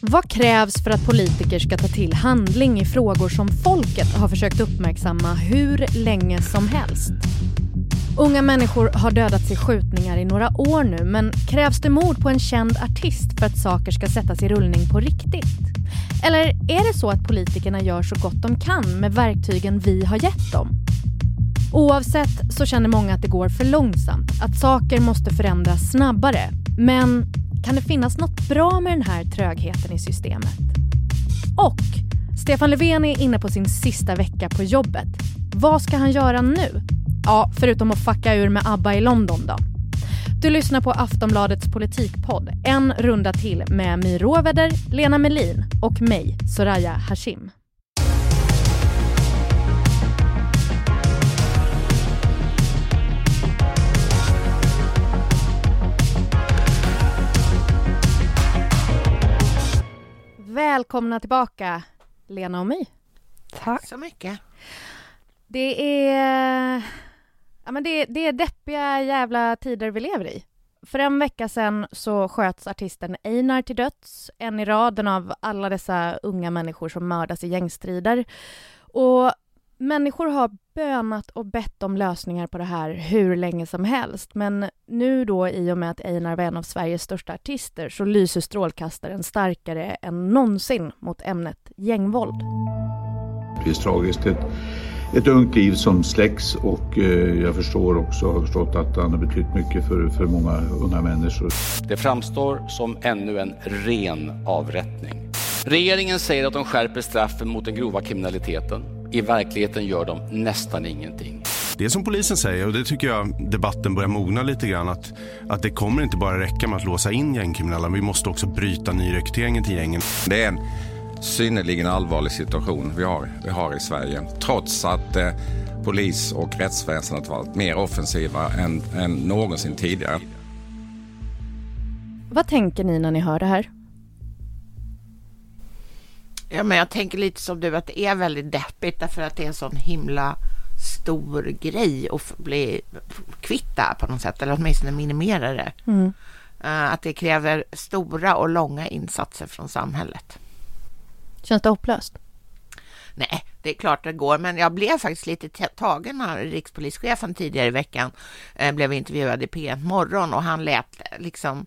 Vad krävs för att politiker ska ta till handling i frågor som folket har försökt uppmärksamma hur länge som helst? Unga människor har dödats i skjutningar i några år nu men krävs det mord på en känd artist för att saker ska sättas i rullning på riktigt? Eller är det så att politikerna gör så gott de kan med verktygen vi har gett dem? Oavsett så känner många att det går för långsamt, att saker måste förändras snabbare. Men kan det finnas något bra med den här trögheten i systemet? Och Stefan Löfven är inne på sin sista vecka på jobbet. Vad ska han göra nu? Ja, förutom att fucka ur med ABBA i London då. Du lyssnar på Aftonbladets politikpodd, en runda till med My Råväder, Lena Melin och mig, Soraya Hashim. Välkomna tillbaka, Lena och My. Tack så mycket. Det är, ja, men det, det är deppiga jävla tider vi lever i. För en vecka sedan så sköts artisten Einar till döds, en i raden av alla dessa unga människor som mördas i gängstrider. Och människor har bönat och bett om lösningar på det här hur länge som helst. Men nu då, i och med att Einar var en av Sveriges största artister, så lyser strålkastaren starkare än någonsin mot ämnet gängvåld. Det är tragiskt. Ett, ett ungt liv som släcks och eh, jag förstår också, har förstått att han har betytt mycket för, för många unga människor. Det framstår som ännu en ren avrättning. Regeringen säger att de skärper straffen mot den grova kriminaliteten. I verkligheten gör de nästan ingenting. Det som polisen säger och det tycker jag debatten börjar mogna lite grann att, att det kommer inte bara räcka med att låsa in gängkriminella. Vi måste också bryta nyrekryteringen till gängen. Det är en synnerligen allvarlig situation vi har, vi har i Sverige. Trots att eh, polis och rättsväsendet varit mer offensiva än, än någonsin tidigare. Vad tänker ni när ni hör det här? Ja, men jag tänker lite som du att det är väldigt deppigt därför att det är en sån himla stor grej att bli kvitta på något sätt eller åtminstone minimera det. Mm. Uh, att det kräver stora och långa insatser från samhället. Känns det hopplöst? Nej, det är klart det går, men jag blev faktiskt lite tagen när rikspolischefen tidigare i veckan eh, blev intervjuad i P1 Morgon och han lät liksom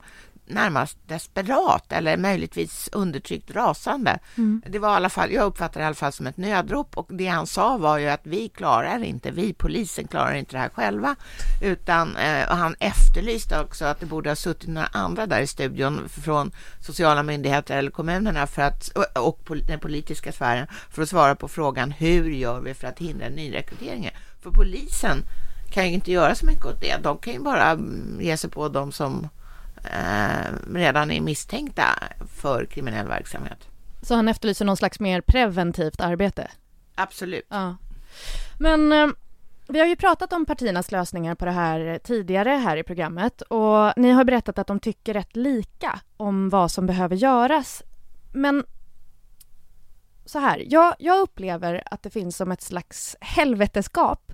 närmast desperat eller möjligtvis undertryckt rasande. Mm. Det var i alla fall, jag uppfattar det i alla fall som ett nödrop och det han sa var ju att vi klarar inte, vi polisen klarar inte det här själva utan eh, och han efterlyste också att det borde ha suttit några andra där i studion från sociala myndigheter eller kommunerna för att, och, den politiska sfären för att svara på frågan hur gör vi för att hindra nyrekryteringen? För polisen kan ju inte göra så mycket åt det. De kan ju bara mm, ge sig på de som eh, redan är misstänkta för kriminell verksamhet. Så han efterlyser någon slags mer preventivt arbete? Absolut. Ja. Men eh, vi har ju pratat om partiernas lösningar på det här tidigare här i programmet och ni har berättat att de tycker rätt lika om vad som behöver göras. Men så här, jag, jag upplever att det finns som ett slags helveteskap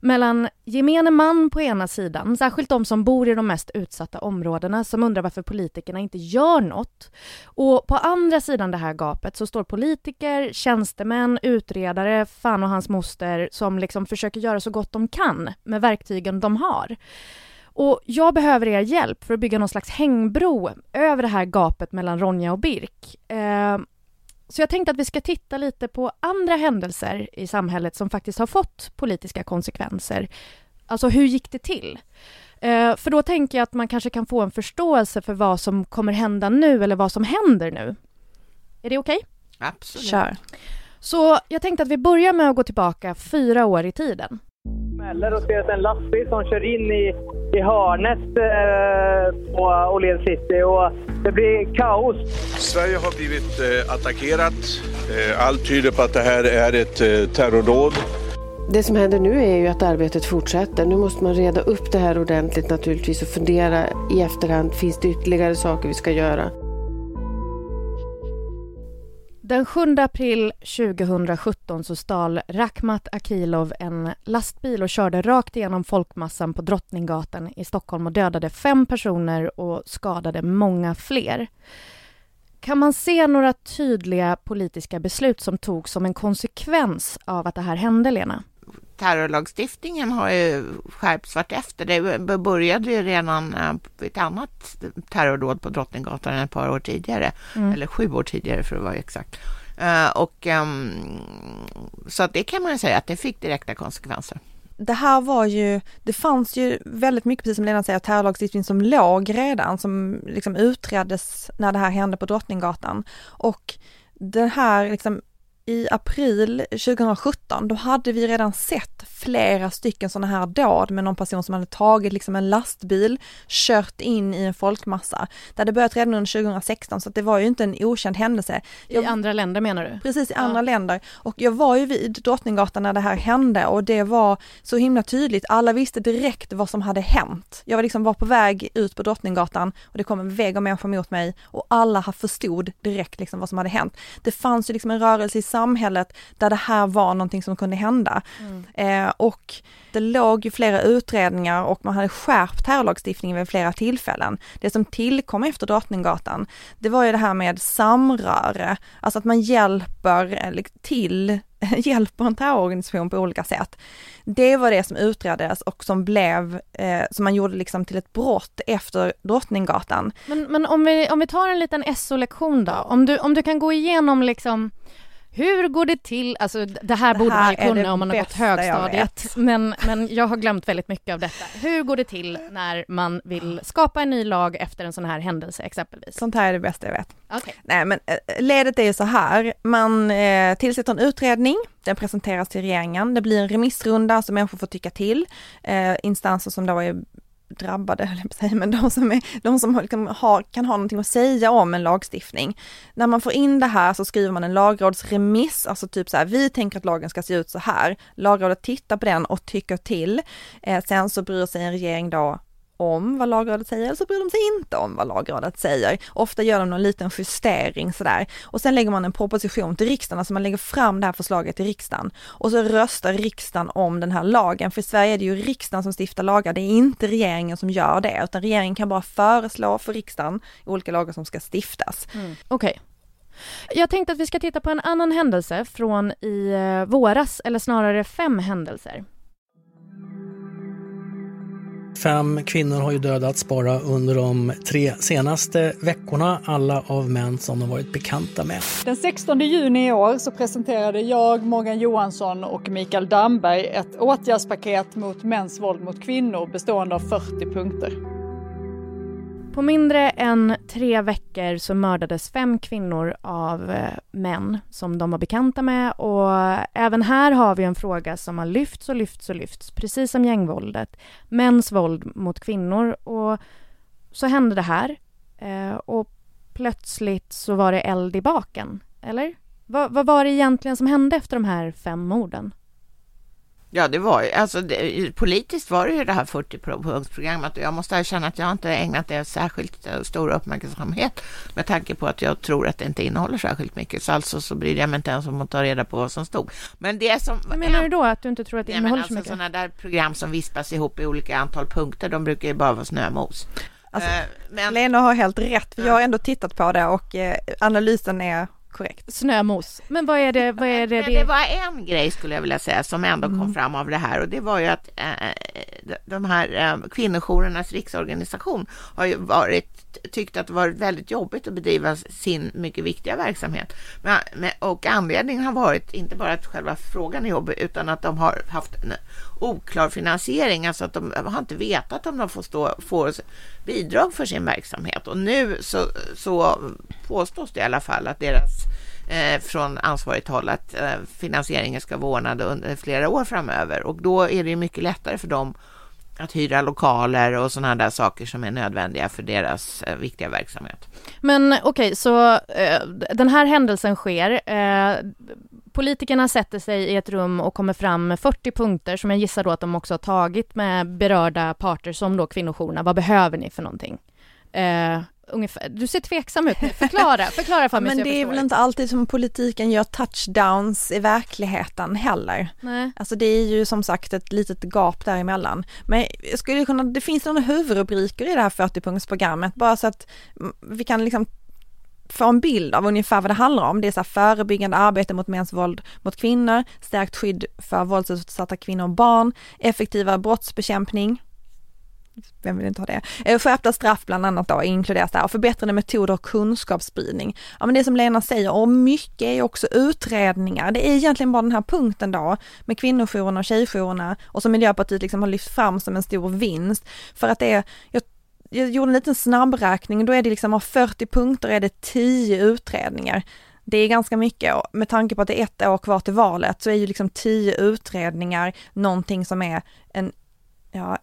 mellan gemene man på ena sidan, särskilt de som bor i de mest utsatta områdena som undrar varför politikerna inte gör något. Och på andra sidan det här gapet så står politiker, tjänstemän, utredare, fan och hans moster som liksom försöker göra så gott de kan med verktygen de har. Och jag behöver er hjälp för att bygga någon slags hängbro över det här gapet mellan Ronja och Birk. Eh, så jag tänkte att vi ska titta lite på andra händelser i samhället som faktiskt har fått politiska konsekvenser. Alltså hur gick det till? Eh, för då tänker jag att man kanske kan få en förståelse för vad som kommer hända nu eller vad som händer nu. Är det okej? Okay? Absolut. Kör. Så jag tänkte att vi börjar med att gå tillbaka fyra år i tiden smäller och ser en lastbil som kör in i, i hörnet eh, på Åhléns City och det blir kaos. Sverige har blivit eh, attackerat. Eh, allt tyder på att det här är ett eh, terrordåd. Det som händer nu är ju att arbetet fortsätter. Nu måste man reda upp det här ordentligt naturligtvis och fundera i efterhand. Finns det ytterligare saker vi ska göra? Den 7 april 2017 så stal Rakhmat Akilov en lastbil och körde rakt igenom folkmassan på Drottninggatan i Stockholm och dödade fem personer och skadade många fler. kan man se några tydliga politiska beslut som togs som en konsekvens av att det här hände, Lena? Terrorlagstiftningen har ju skärpts vartefter. Det började ju redan eh, ett annat terrordåd på Drottninggatan ett par år tidigare, mm. eller sju år tidigare för att vara exakt. Uh, och um, så att det kan man ju säga att det fick direkta konsekvenser. Det här var ju, det fanns ju väldigt mycket, precis som Lena säger, terrorlagstiftning som låg redan, som liksom utreddes när det här hände på Drottninggatan. Och det här liksom i april 2017, då hade vi redan sett flera stycken sådana här dåd med någon person som hade tagit liksom en lastbil, kört in i en folkmassa. Det hade börjat redan under 2016 så det var ju inte en okänd händelse. Jag, I andra länder menar du? Precis, i ja. andra länder. Och jag var ju vid Drottninggatan när det här hände och det var så himla tydligt. Alla visste direkt vad som hade hänt. Jag var liksom var på väg ut på Drottninggatan och det kom en vägg av människor mot mig och alla förstod direkt liksom vad som hade hänt. Det fanns ju liksom en rörelse i samhället där det här var någonting som kunde hända. Mm. Eh, och det låg ju flera utredningar och man hade skärpt terrorlagstiftningen vid flera tillfällen. Det som tillkom efter Drottninggatan, det var ju det här med samröre, alltså att man hjälper till hjälper en terrororganisation på olika sätt. Det var det som utreddes och som blev, eh, som man gjorde liksom till ett brott efter Drottninggatan. Men, men om, vi, om vi tar en liten SO-lektion då, om du, om du kan gå igenom liksom hur går det till? Alltså det här det borde här man ju kunna om man har gått högstadiet. Men, men jag har glömt väldigt mycket av detta. Hur går det till när man vill skapa en ny lag efter en sån här händelse exempelvis? Sånt här är det bästa jag vet. Okay. Nej men eh, ledet är ju så här, man eh, tillsätter en utredning, den presenteras till regeringen, det blir en remissrunda så människor får tycka till, eh, instanser som då är drabbade, höll jag på säga, men de som, är, de som liksom har, kan ha någonting att säga om en lagstiftning. När man får in det här så skriver man en lagrådsremiss, alltså typ så här, vi tänker att lagen ska se ut så här. Lagrådet tittar på den och tycker till. Eh, sen så bryr sig en regering då om vad lagrådet säger eller så bryr de sig inte om vad lagrådet säger. Ofta gör de någon liten justering sådär och sen lägger man en proposition till riksdagen, alltså man lägger fram det här förslaget till riksdagen och så röstar riksdagen om den här lagen. För i Sverige är det ju riksdagen som stiftar lagar, det är inte regeringen som gör det, utan regeringen kan bara föreslå för riksdagen olika lagar som ska stiftas. Mm. Okej. Okay. Jag tänkte att vi ska titta på en annan händelse från i eh, våras, eller snarare fem händelser. Fem kvinnor har ju dödats bara under de tre senaste veckorna, alla av män som de varit bekanta med. Den 16 juni i år så presenterade jag, Morgan Johansson och Mikael Damberg ett åtgärdspaket mot mäns våld mot kvinnor bestående av 40 punkter. På mindre än tre veckor så mördades fem kvinnor av eh, män som de var bekanta med och även här har vi en fråga som har lyfts och lyfts och lyfts, precis som gängvåldet. Mäns våld mot kvinnor och så hände det här eh, och plötsligt så var det eld i baken, eller? Vad, vad var det egentligen som hände efter de här fem morden? Ja, det var ju, alltså det, politiskt var det ju det här 40-punktsprogrammet och jag måste erkänna att jag inte ägnat det särskilt eh, stor uppmärksamhet med tanke på att jag tror att det inte innehåller särskilt mycket. Så alltså så bryr jag mig inte ens om att ta reda på vad som stod. Men det som... Vad menar du då? Att du inte tror att det innehåller alltså, så mycket? Sådana där program som vispas ihop i olika antal punkter, de brukar ju bara vara snömos. Alltså, uh, men... Lena har helt rätt, för jag har ändå tittat på det och eh, analysen är korrekt. Snömos. Men vad är det? Vad är det, det... det var en grej skulle jag vilja säga som ändå mm. kom fram av det här och det var ju att eh, de här eh, kvinnojourernas riksorganisation har ju varit tyckt att det varit väldigt jobbigt att bedriva sin mycket viktiga verksamhet. Men, och anledningen har varit inte bara att själva frågan är jobbig utan att de har haft en oklar finansiering, alltså att de har inte vetat om de får, stå, får bidrag för sin verksamhet. Och nu så, så påstås det i alla fall att deras eh, från ansvarigt håll att eh, finansieringen ska vara ordnad under flera år framöver. Och då är det mycket lättare för dem att hyra lokaler och sådana där saker som är nödvändiga för deras eh, viktiga verksamhet. Men okej, okay, så eh, den här händelsen sker. Eh, politikerna sätter sig i ett rum och kommer fram med 40 punkter som jag gissar då att de också har tagit med berörda parter som då kvinnojourerna. Vad behöver ni för någonting? Eh, Ungefär, du ser tveksam ut Förklara, förklara för mig Men det är väl inte alltid som politiken gör touchdowns i verkligheten heller. Nej. Alltså det är ju som sagt ett litet gap däremellan. Men jag skulle kunna, det finns några huvudrubriker i det här 40-punktsprogrammet bara så att vi kan liksom få en bild av ungefär vad det handlar om. Det är så förebyggande arbete mot mäns våld mot kvinnor, stärkt skydd för våldsutsatta kvinnor och barn, effektivare brottsbekämpning, vem vill inte ha det? Eh, skärpta straff bland annat då inkluderas där och förbättrade metoder och kunskapsspridning. Ja men det som Lena säger och mycket är också utredningar. Det är egentligen bara den här punkten då med kvinnojourerna och tjejjourerna och som Miljöpartiet liksom har lyft fram som en stor vinst. För att det är, jag, jag gjorde en liten snabbräkning, då är det liksom av 40 punkter är det 10 utredningar. Det är ganska mycket och med tanke på att det är ett år kvar till valet så är ju liksom 10 utredningar någonting som är en ja,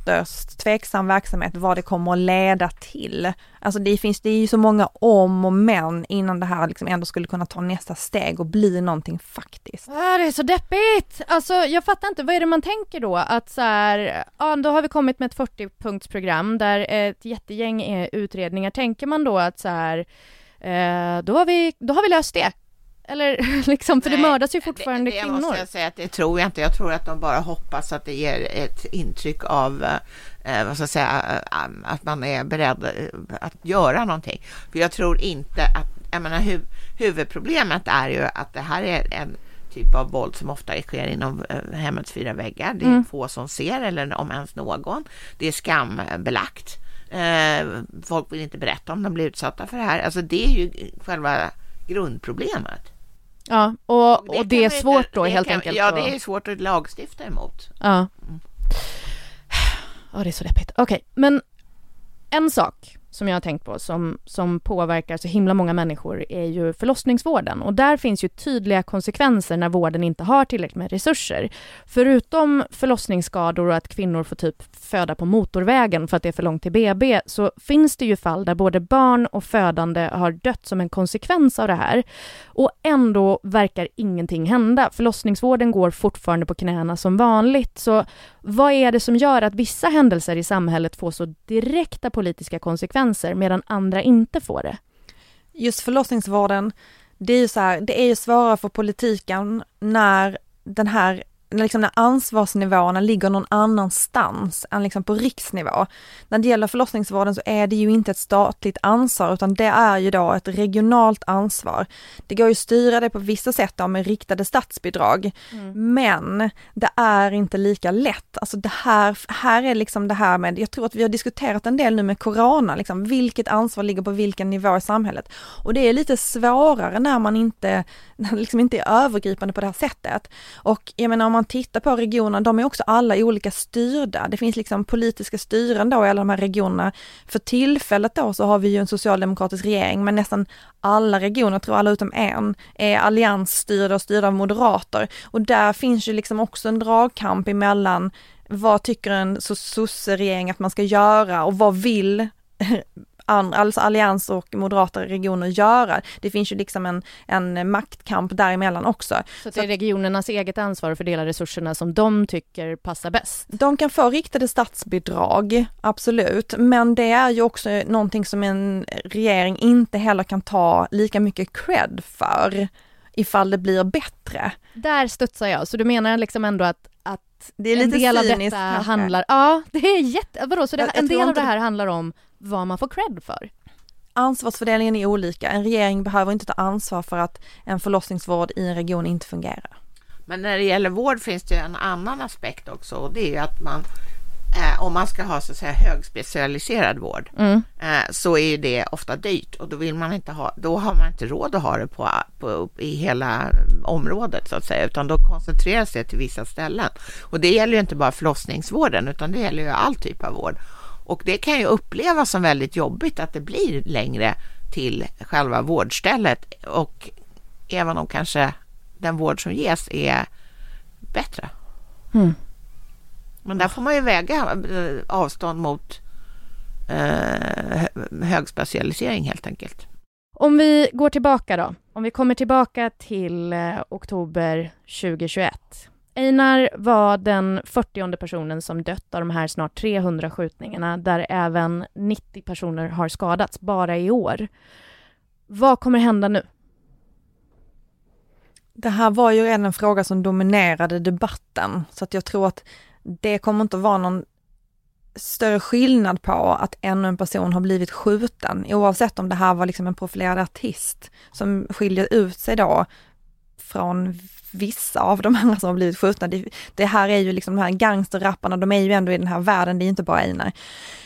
ytterst tveksam verksamhet vad det kommer att leda till. Alltså det finns, det är ju så många om och men innan det här liksom ändå skulle kunna ta nästa steg och bli någonting faktiskt. Ah, det är så deppigt! Alltså jag fattar inte, vad är det man tänker då? Att så här, ja då har vi kommit med ett 40-punktsprogram där ett jättegäng är utredningar. Tänker man då att så här, eh, då, har vi, då har vi löst det? Eller liksom, för Nej, det mördas ju fortfarande det, det kvinnor. Det måste jag säga att det tror jag inte. Jag tror att de bara hoppas att det ger ett intryck av eh, vad ska jag säga, eh, att man är beredd eh, att göra någonting. För jag tror inte att, jag menar hu huvudproblemet är ju att det här är en typ av våld som ofta sker inom eh, hemmets fyra väggar. Det är mm. få som ser eller om ens någon. Det är skambelagt. Eh, folk vill inte berätta om de blir utsatta för det här. Alltså det är ju själva grundproblemet. Ja, och, och det, och det är svårt inte, då helt kan, enkelt? Ja, det är svårt att lagstifta emot. Ja. Mm. Ja, det är så deppigt. Okej, okay, men en sak som jag har tänkt på som, som påverkar så himla många människor är ju förlossningsvården och där finns ju tydliga konsekvenser när vården inte har tillräckligt med resurser. Förutom förlossningsskador och att kvinnor får typ föda på motorvägen för att det är för långt till BB så finns det ju fall där både barn och födande har dött som en konsekvens av det här. Och ändå verkar ingenting hända. Förlossningsvården går fortfarande på knäna som vanligt. Så vad är det som gör att vissa händelser i samhället får så direkta politiska konsekvenser? Konsekvenser medan andra inte får det? Just förlossningsvården, det är ju så här, det är ju svårare för politiken när den här liksom när ansvarsnivåerna ligger någon annanstans än liksom på riksnivå. När det gäller förlossningsvården så är det ju inte ett statligt ansvar utan det är ju då ett regionalt ansvar. Det går ju att styra det på vissa sätt då med riktade statsbidrag. Mm. Men det är inte lika lätt. Alltså det här, här är liksom det här med, jag tror att vi har diskuterat en del nu med corona, liksom vilket ansvar ligger på vilken nivå i samhället. Och det är lite svårare när man inte, liksom inte är övergripande på det här sättet. Och jag menar om man man tittar på regionerna, de är också alla olika styrda. Det finns liksom politiska styren då i alla de här regionerna. För tillfället då så har vi ju en socialdemokratisk regering, men nästan alla regioner, tror alla utom en, är alliansstyrda och styrda av moderater. Och där finns ju liksom också en dragkamp emellan vad tycker en sosse-regering att man ska göra och vad vill alltså allians och moderata regioner göra. Det finns ju liksom en, en maktkamp däremellan också. Så det är regionernas eget ansvar att fördela resurserna som de tycker passar bäst? De kan få riktade statsbidrag, absolut, men det är ju också någonting som en regering inte heller kan ta lika mycket cred för ifall det blir bättre. Där studsar jag, så du menar liksom ändå att, att det är lite en del av detta handlar, ja det är jätte, vadå, så det, jag, en del av det här handlar om vad man får cred för? Ansvarsfördelningen är olika. En regering behöver inte ta ansvar för att en förlossningsvård i en region inte fungerar. Men när det gäller vård finns det en annan aspekt också och det är ju att man eh, om man ska ha så att säga högspecialiserad vård mm. eh, så är det ofta dyrt och då vill man inte ha, då har man inte råd att ha det på, på i hela området så att säga, utan då koncentreras det till vissa ställen. Och det gäller ju inte bara förlossningsvården utan det gäller ju all typ av vård. Och det kan ju upplevas som väldigt jobbigt att det blir längre till själva vårdstället och även om kanske den vård som ges är bättre. Mm. Men där får man ju väga eh, avstånd mot eh, högspecialisering helt enkelt. Om vi går tillbaka då, om vi kommer tillbaka till eh, oktober 2021. Einar var den 40 personen som dött av de här snart 300 skjutningarna där även 90 personer har skadats bara i år. Vad kommer hända nu? Det här var ju redan en fråga som dominerade debatten så att jag tror att det kommer inte vara någon större skillnad på att ännu en person har blivit skjuten, oavsett om det här var liksom en profilerad artist som skiljer ut sig då från vissa av de andra som har blivit skjutna. Det, det här är ju liksom de här gangsterrapparna, de är ju ändå i den här världen, det är inte bara Einar.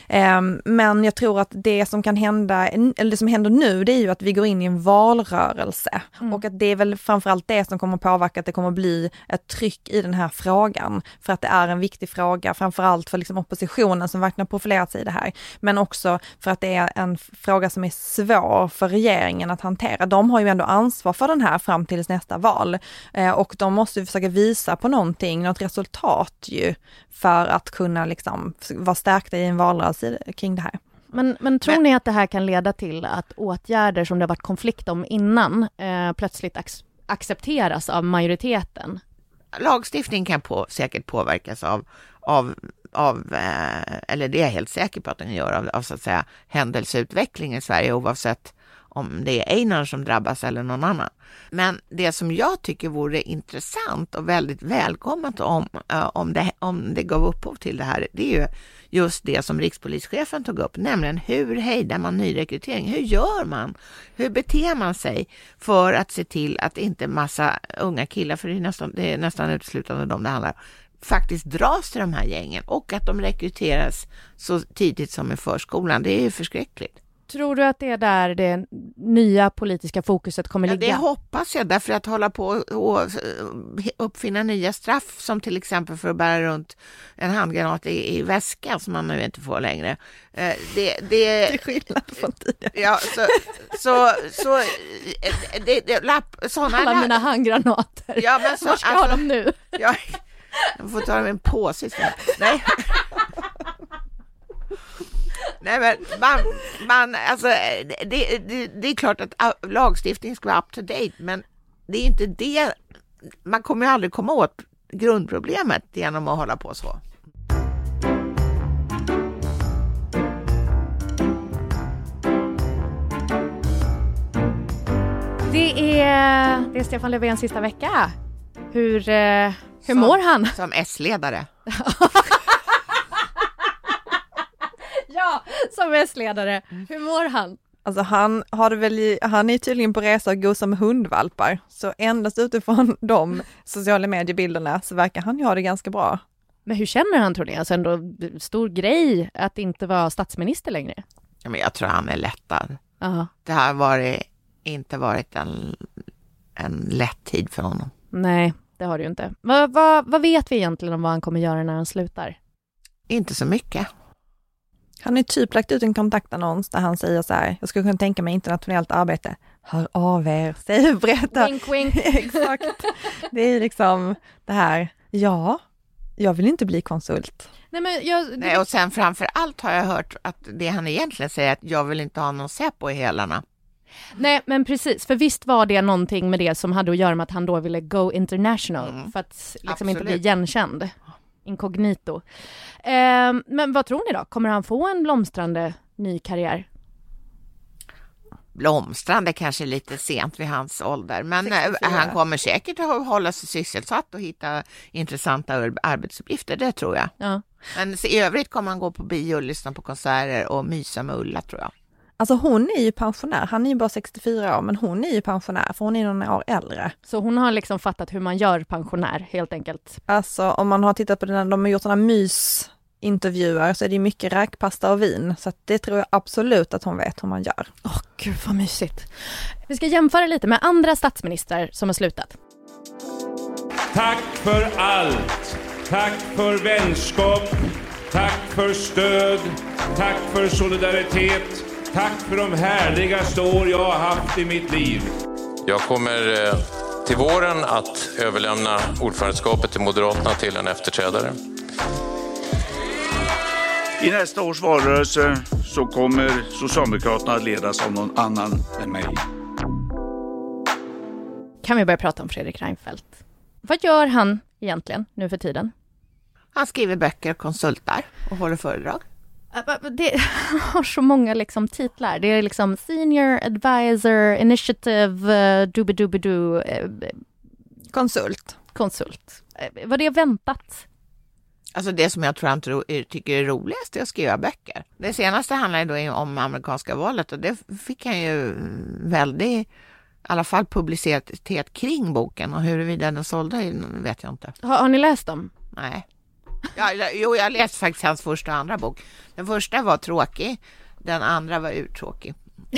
Um, men jag tror att det som kan hända, eller det som händer nu, det är ju att vi går in i en valrörelse. Mm. Och att det är väl framförallt det som kommer påverka att det kommer bli ett tryck i den här frågan. För att det är en viktig fråga, framförallt för liksom oppositionen som verkligen profilerat sig i det här. Men också för att det är en fråga som är svår för regeringen att hantera. De har ju ändå ansvar för den här fram till nästa val. Uh, och de måste försöka visa på någonting, något resultat ju, för att kunna liksom vara stärkta i en valrörelse kring det här. Men, men tror men, ni att det här kan leda till att åtgärder som det har varit konflikt om innan eh, plötsligt ac accepteras av majoriteten? Lagstiftning kan på, säkert påverkas av, av, av eh, eller det är jag helt säker på att den gör, av, av så att säga händelseutveckling i Sverige oavsett om det är Einar som drabbas eller någon annan. Men det som jag tycker vore intressant och väldigt välkommet om, eh, om, det, om det gav upphov till det här, det är ju just det som rikspolischefen tog upp, nämligen hur hejdar man nyrekrytering? Hur gör man? Hur beter man sig för att se till att inte massa unga killar, för det är nästan, det är nästan uteslutande de det handlar om, faktiskt dras till de här gängen och att de rekryteras så tidigt som i förskolan. Det är ju förskräckligt. Tror du att det är där det nya politiska fokuset kommer ja, ligga? Det hoppas jag, därför att hålla på och uppfinna nya straff som till exempel för att bära runt en handgranat i, i väskan som man nu inte får längre. Eh, det, det, det är skillnad från tidigare. Ja, så, så, så det, det, lapp, såna Alla lapp, mina handgranater. Ja, men så, Var ska alltså, de nu? Jag, jag får ta dem i en påse istället. Nej. Nej, men man, man, alltså, det, det, det, är klart att lagstiftningen ska vara up to date, men det är inte det. Man kommer ju aldrig komma åt grundproblemet genom att hålla på så. Det är, det är Stefan Löfvens sista vecka. Hur, eh, hur som, mår han? Som S-ledare. ja, som S-ledare. Hur mår han? Alltså han har det väl, han är tydligen på resa och gosar med hundvalpar, så endast utifrån de sociala mediebilderna så verkar han ju ha det ganska bra. Men hur känner han tror ni? Alltså ändå stor grej att inte vara statsminister längre. Ja, men jag tror han är lättad. Aha. Det har varit, inte varit en, en lätt tid för honom. Nej, det har det ju inte. Vad, vad, vad vet vi egentligen om vad han kommer göra när han slutar? Inte så mycket. Han har typ lagt ut en kontaktannons där han säger så här, jag skulle kunna tänka mig internationellt arbete. Hör av er, säg berätta. Wink, wink. Exakt. Det är liksom det här, ja, jag vill inte bli konsult. Nej, men jag, Nej, och sen framför allt har jag hört att det han egentligen säger att jag vill inte ha någon Säpo i hälarna. Nej, men precis, för visst var det någonting med det som hade att göra med att han då ville go international mm. för att liksom inte bli igenkänd inkognito. Eh, men vad tror ni då? Kommer han få en blomstrande ny karriär? blomstrande kanske lite sent vid hans ålder, men 64. Eh, han kommer säkert att hålla sig sysselsatt och hitta intressanta arbetsuppgifter, det tror jag. Ja. Men i övrigt kommer han gå på bio, lyssna på konserter och mysa med Ulla tror jag. Alltså hon är ju pensionär, han är ju bara 64 år, men hon är ju pensionär för hon är några år äldre. Så hon har liksom fattat hur man gör pensionär helt enkelt? Alltså om man har tittat på den, de har gjort sådana mysintervjuer så är det mycket räkpasta och vin, så det tror jag absolut att hon vet hur man gör. Åh oh, gud vad mysigt. Vi ska jämföra lite med andra statsministrar som har slutat. Tack för allt! Tack för vänskap! Tack för stöd! Tack för solidaritet! Tack för de härligaste år jag har haft i mitt liv. Jag kommer eh, till våren att överlämna ordförandeskapet till Moderaterna till en efterträdare. I nästa års valrörelse så kommer Socialdemokraterna att ledas av någon annan än mig. Kan vi börja prata om Fredrik Reinfeldt? Vad gör han egentligen nu för tiden? Han skriver böcker, konsultar och håller föredrag. Det har så många liksom titlar. Det är liksom Senior Advisor, Initiative, uh, Doobidoobido. Uh, konsult. Konsult. Uh, var det väntat? Alltså det som jag tror han tycker är roligast är att skriva böcker. Det senaste handlar ju då om amerikanska valet och det fick han ju väldigt, i alla fall publicitet kring boken och huruvida den sålde vet jag inte. Har, har ni läst dem? Nej. Ja, jo, jag läste faktiskt hans första och andra bok. Den första var tråkig, den andra var urtråkig.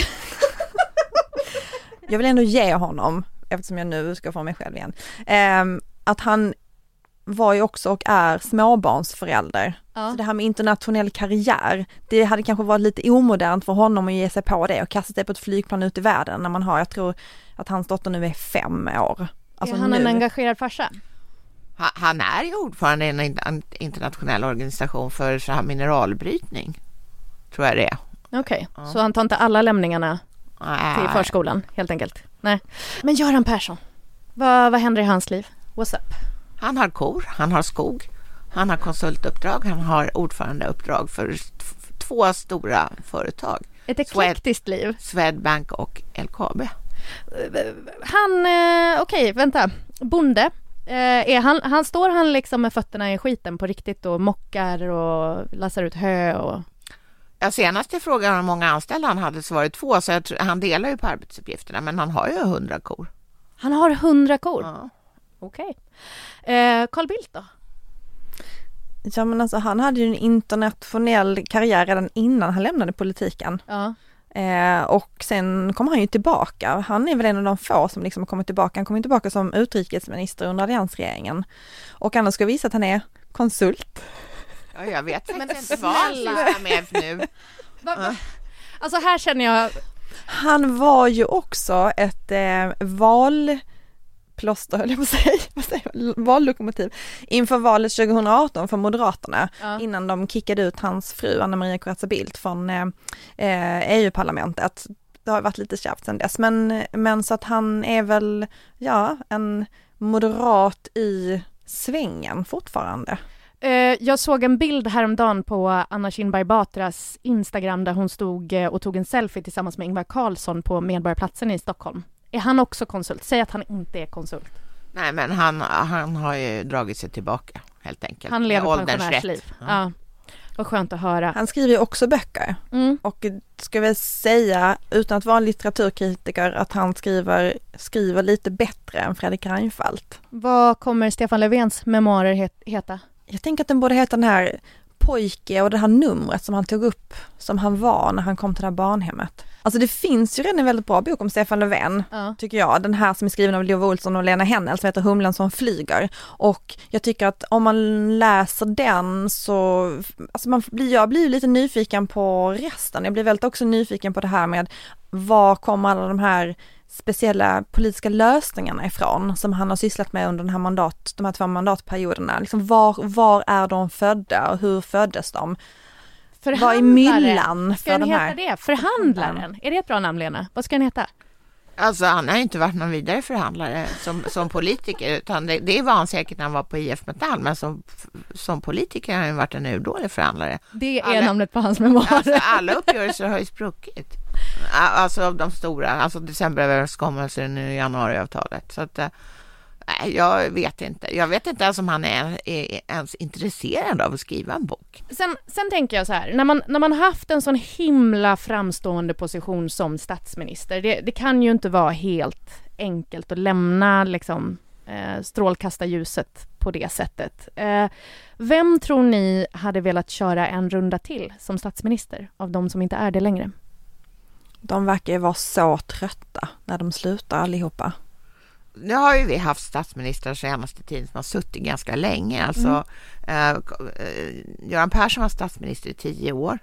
jag vill ändå ge honom, eftersom jag nu ska få mig själv igen, eh, att han var ju också och är småbarnsförälder. Ja. Så det här med internationell karriär, det hade kanske varit lite omodernt för honom att ge sig på det och kasta sig på ett flygplan ut i världen när man har, jag tror att hans dotter nu är fem år. Alltså är han nu. en engagerad farsa? Han är ju ordförande i en internationell organisation för så här mineralbrytning. Tror jag det är. Okej, okay. ja. så han tar inte alla lämningarna Nej. till förskolan helt enkelt? Nej. Men Göran Persson, vad, vad händer i hans liv? What's up? Han har kor, han har skog, han har konsultuppdrag, han har ordförandeuppdrag för två stora företag. Ett eklektiskt liv. Swedbank och LKAB. Han, eh, okej, okay, vänta. Bonde. Eh, är han, han, står han liksom med fötterna i skiten på riktigt och mockar och lassar ut hö och... Ja, senast jag frågade hur många anställda han hade så var det två, så tror, han delar ju på arbetsuppgifterna, men han har ju hundra kor. Han har hundra kor? Ja. Okej. Okay. Eh, Carl Bildt då? Ja men alltså han hade ju en internationell karriär redan innan han lämnade politiken. Ja. Eh, och sen kom han ju tillbaka. Han är väl en av de få som liksom har kommit tillbaka. Han kom tillbaka som utrikesminister under alliansregeringen. Och annars ska visa att han är konsult. Ja, jag vet men inte vad han sysslar med nu. Alltså här känner jag Han var ju också ett eh, val plåster höll jag på att säga, vad säger vallokomotiv inför valet 2018 för Moderaterna ja. innan de kickade ut hans fru Anna Maria Corazza Bildt från eh, EU-parlamentet. Det har varit lite kärvt sedan dess men, men så att han är väl, ja, en moderat i svängen fortfarande. Eh, jag såg en bild häromdagen på Anna Kinberg Batras Instagram där hon stod eh, och tog en selfie tillsammans med Ingvar Carlsson på Medborgarplatsen i Stockholm. Är han också konsult? Säg att han inte är konsult. Nej, men han, han har ju dragit sig tillbaka helt enkelt. Han lever pensionärsliv. Ja. ja. Vad skönt att höra. Han skriver ju också böcker mm. och ska väl säga, utan att vara en litteraturkritiker, att han skriver, skriver lite bättre än Fredrik Reinfeldt. Vad kommer Stefan Löfvens memoarer heta? Jag tänker att den borde heta den här pojke och det här numret som han tog upp som han var när han kom till det här barnhemmet. Alltså det finns ju redan en väldigt bra bok om Stefan Löfven, ja. tycker jag. Den här som är skriven av Lova Olsson och Lena Hennel som heter Humlan som flyger. Och jag tycker att om man läser den så, alltså man blir, jag blir lite nyfiken på resten. Jag blir väldigt också nyfiken på det här med var kommer alla de här speciella politiska lösningarna ifrån som han har sysslat med under den här mandat, de här två mandatperioderna. Liksom var, var är de födda och hur föddes de? Vad är myllan för de här? Ska den heta det? Förhandlaren? Är det ett bra namn Lena? Vad ska den heta? Alltså han har inte varit någon vidare förhandlare som, som politiker utan det, det var han säkert när han var på IF Metall men som, som politiker har han varit en urdålig förhandlare. Det är alla, namnet på hans memoarer. Alltså, alla uppgörelser har ju spruckit. Alltså de stora, alltså decemberöverenskommelsen i januariavtalet. Så att, Nej, jag vet inte. Jag vet inte ens om han är, är, ens intresserad av att skriva en bok. Sen, sen tänker jag så här, när man, när man haft en sån himla framstående position som statsminister, det, det kan ju inte vara helt enkelt att lämna liksom, eh, strålkastarljuset på det sättet. Eh, vem tror ni hade velat köra en runda till som statsminister av de som inte är det längre? De verkar ju vara så trötta när de slutar allihopa nu har ju vi haft statsministrar senaste tiden som har suttit ganska länge. Alltså, mm. eh, Göran Persson var statsminister i tio år,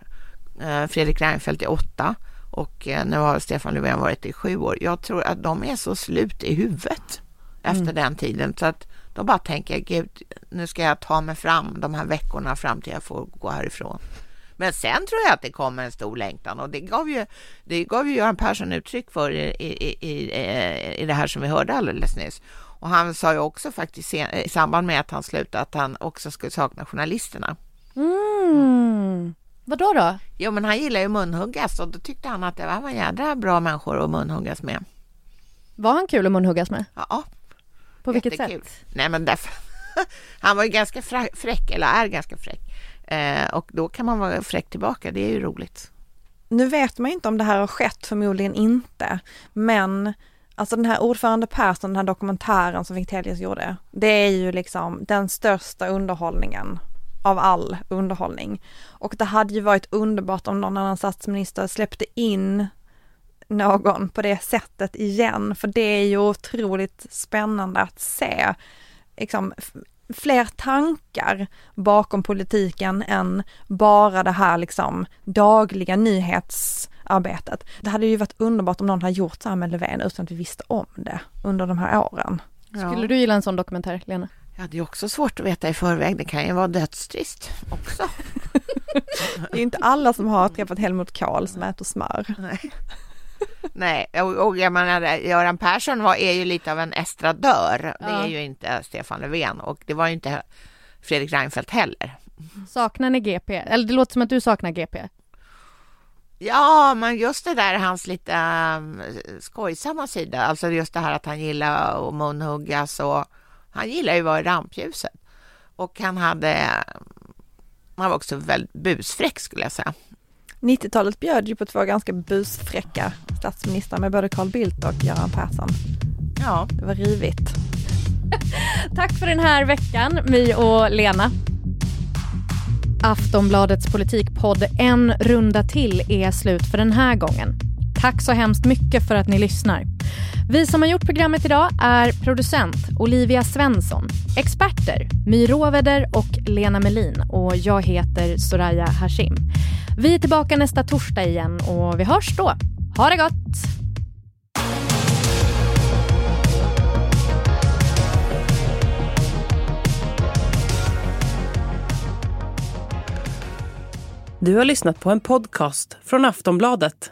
eh, Fredrik Reinfeldt i åtta och eh, nu har Stefan Löfven varit i sju år. Jag tror att de är så slut i huvudet mm. efter den tiden så att de bara tänker, gud, nu ska jag ta mig fram de här veckorna fram till jag får gå härifrån. Men sen tror jag att det kommer en stor längtan och det gav ju, det gav ju Göran Persson uttryck för i, i, i, i det här som vi hörde alldeles nyss. Och han sa ju också faktiskt i samband med att han slutade att han också skulle sakna journalisterna. Mm. Vadå då? Jo, men han gillar ju munhuggas och då tyckte han att det var jädra bra människor att munhuggas med. Var han kul att munhuggas med? Ja. På vilket sätt? Nej, men därför han var ju ganska fräck, eller är ganska fräck. Eh, och då kan man vara fräck tillbaka, det är ju roligt. Nu vet man inte om det här har skett, förmodligen inte. Men alltså den här ordförande Persson, den här dokumentären som Fichtelius gjorde, det är ju liksom den största underhållningen av all underhållning. Och det hade ju varit underbart om någon annan statsminister släppte in någon på det sättet igen, för det är ju otroligt spännande att se liksom, fler tankar bakom politiken än bara det här liksom dagliga nyhetsarbetet. Det hade ju varit underbart om någon hade gjort så här med Löfven utan att vi visste om det under de här åren. Ja. Skulle du gilla en sån dokumentär, Lena? Ja, det är också svårt att veta i förväg. Det kan ju vara dödstrist också. det är inte alla som har träffat Helmut Kohl som äter smör. Nej. Nej, och, och jag menar, Göran Persson var, är ju lite av en estradör. Ja. Det är ju inte Stefan Löfven och det var ju inte Fredrik Reinfeldt heller. Saknar ni GP? Eller det låter som att du saknar GP. Ja, men just det där hans lite um, skojsamma sida, alltså just det här att han gillar att munhuggas och han gillar ju att vara i rampljuset. Och han hade, han var också väldigt busfräck skulle jag säga. 90-talet bjöd ju på två ganska busfräcka statsministrar med både Carl Bildt och Göran Persson. Ja. Det var rivigt. Tack för den här veckan, My och Lena. Aftonbladets politikpodd En runda till är slut för den här gången. Tack så hemskt mycket för att ni lyssnar. Vi som har gjort programmet idag är producent Olivia Svensson, experter My Råveder och Lena Melin och jag heter Soraya Hashim. Vi är tillbaka nästa torsdag igen och vi hörs då. Ha det gott! Du har lyssnat på en podcast från Aftonbladet.